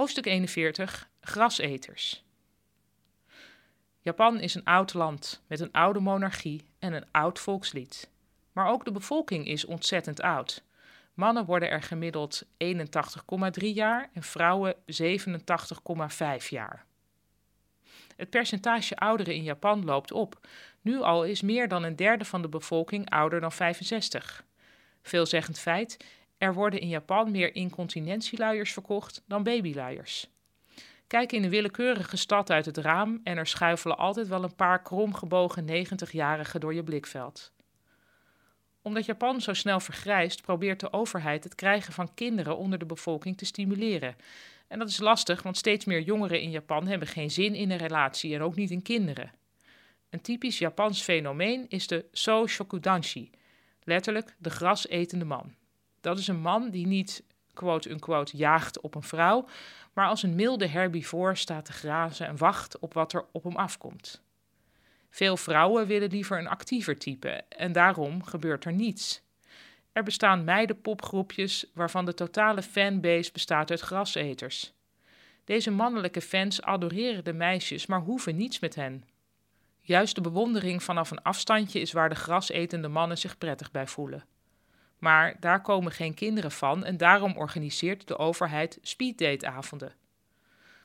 Hoofdstuk 41: Graseters. Japan is een oud land met een oude monarchie en een oud volkslied. Maar ook de bevolking is ontzettend oud. Mannen worden er gemiddeld 81,3 jaar en vrouwen 87,5 jaar. Het percentage ouderen in Japan loopt op. Nu al is meer dan een derde van de bevolking ouder dan 65. Veelzeggend feit, er worden in Japan meer incontinentieluiers verkocht dan babyluiers. Kijk in een willekeurige stad uit het raam en er schuifelen altijd wel een paar kromgebogen 90-jarigen door je blikveld. Omdat Japan zo snel vergrijst, probeert de overheid het krijgen van kinderen onder de bevolking te stimuleren. En dat is lastig, want steeds meer jongeren in Japan hebben geen zin in een relatie en ook niet in kinderen. Een typisch Japans fenomeen is de so shokudanshi, letterlijk de grasetende man. Dat is een man die niet quote-unquote jaagt op een vrouw, maar als een milde herbivoor staat te grazen en wacht op wat er op hem afkomt. Veel vrouwen willen liever een actiever type en daarom gebeurt er niets. Er bestaan meidenpopgroepjes waarvan de totale fanbase bestaat uit graseters. Deze mannelijke fans adoreren de meisjes, maar hoeven niets met hen. Juist de bewondering vanaf een afstandje is waar de grasetende mannen zich prettig bij voelen. Maar daar komen geen kinderen van en daarom organiseert de overheid speeddateavonden.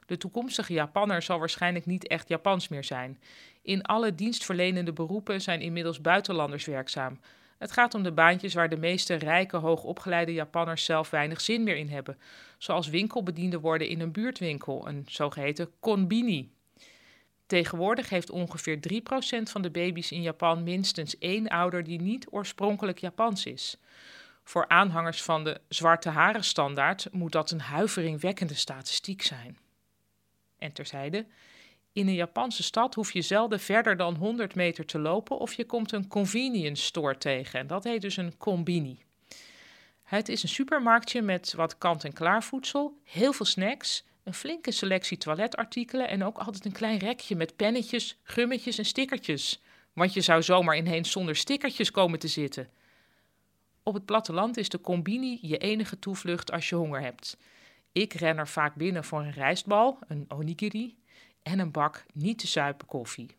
De toekomstige Japanner zal waarschijnlijk niet echt Japans meer zijn. In alle dienstverlenende beroepen zijn inmiddels buitenlanders werkzaam. Het gaat om de baantjes waar de meeste rijke, hoogopgeleide Japanners zelf weinig zin meer in hebben, zoals winkelbediende worden in een buurtwinkel, een zogeheten konbini. Tegenwoordig heeft ongeveer 3% van de baby's in Japan minstens één ouder die niet oorspronkelijk Japans is. Voor aanhangers van de zwarte haren standaard moet dat een huiveringwekkende statistiek zijn. En terzijde, in een Japanse stad hoef je zelden verder dan 100 meter te lopen of je komt een convenience store tegen. En dat heet dus een combini. Het is een supermarktje met wat kant-en-klaar voedsel, heel veel snacks, een flinke selectie toiletartikelen en ook altijd een klein rekje met pennetjes, gummetjes en stickertjes. Want je zou zomaar ineens zonder stickertjes komen te zitten. Op het platteland is de combini je enige toevlucht als je honger hebt. Ik ren er vaak binnen voor een rijstbal, een onigiri en een bak niet te zuipen koffie.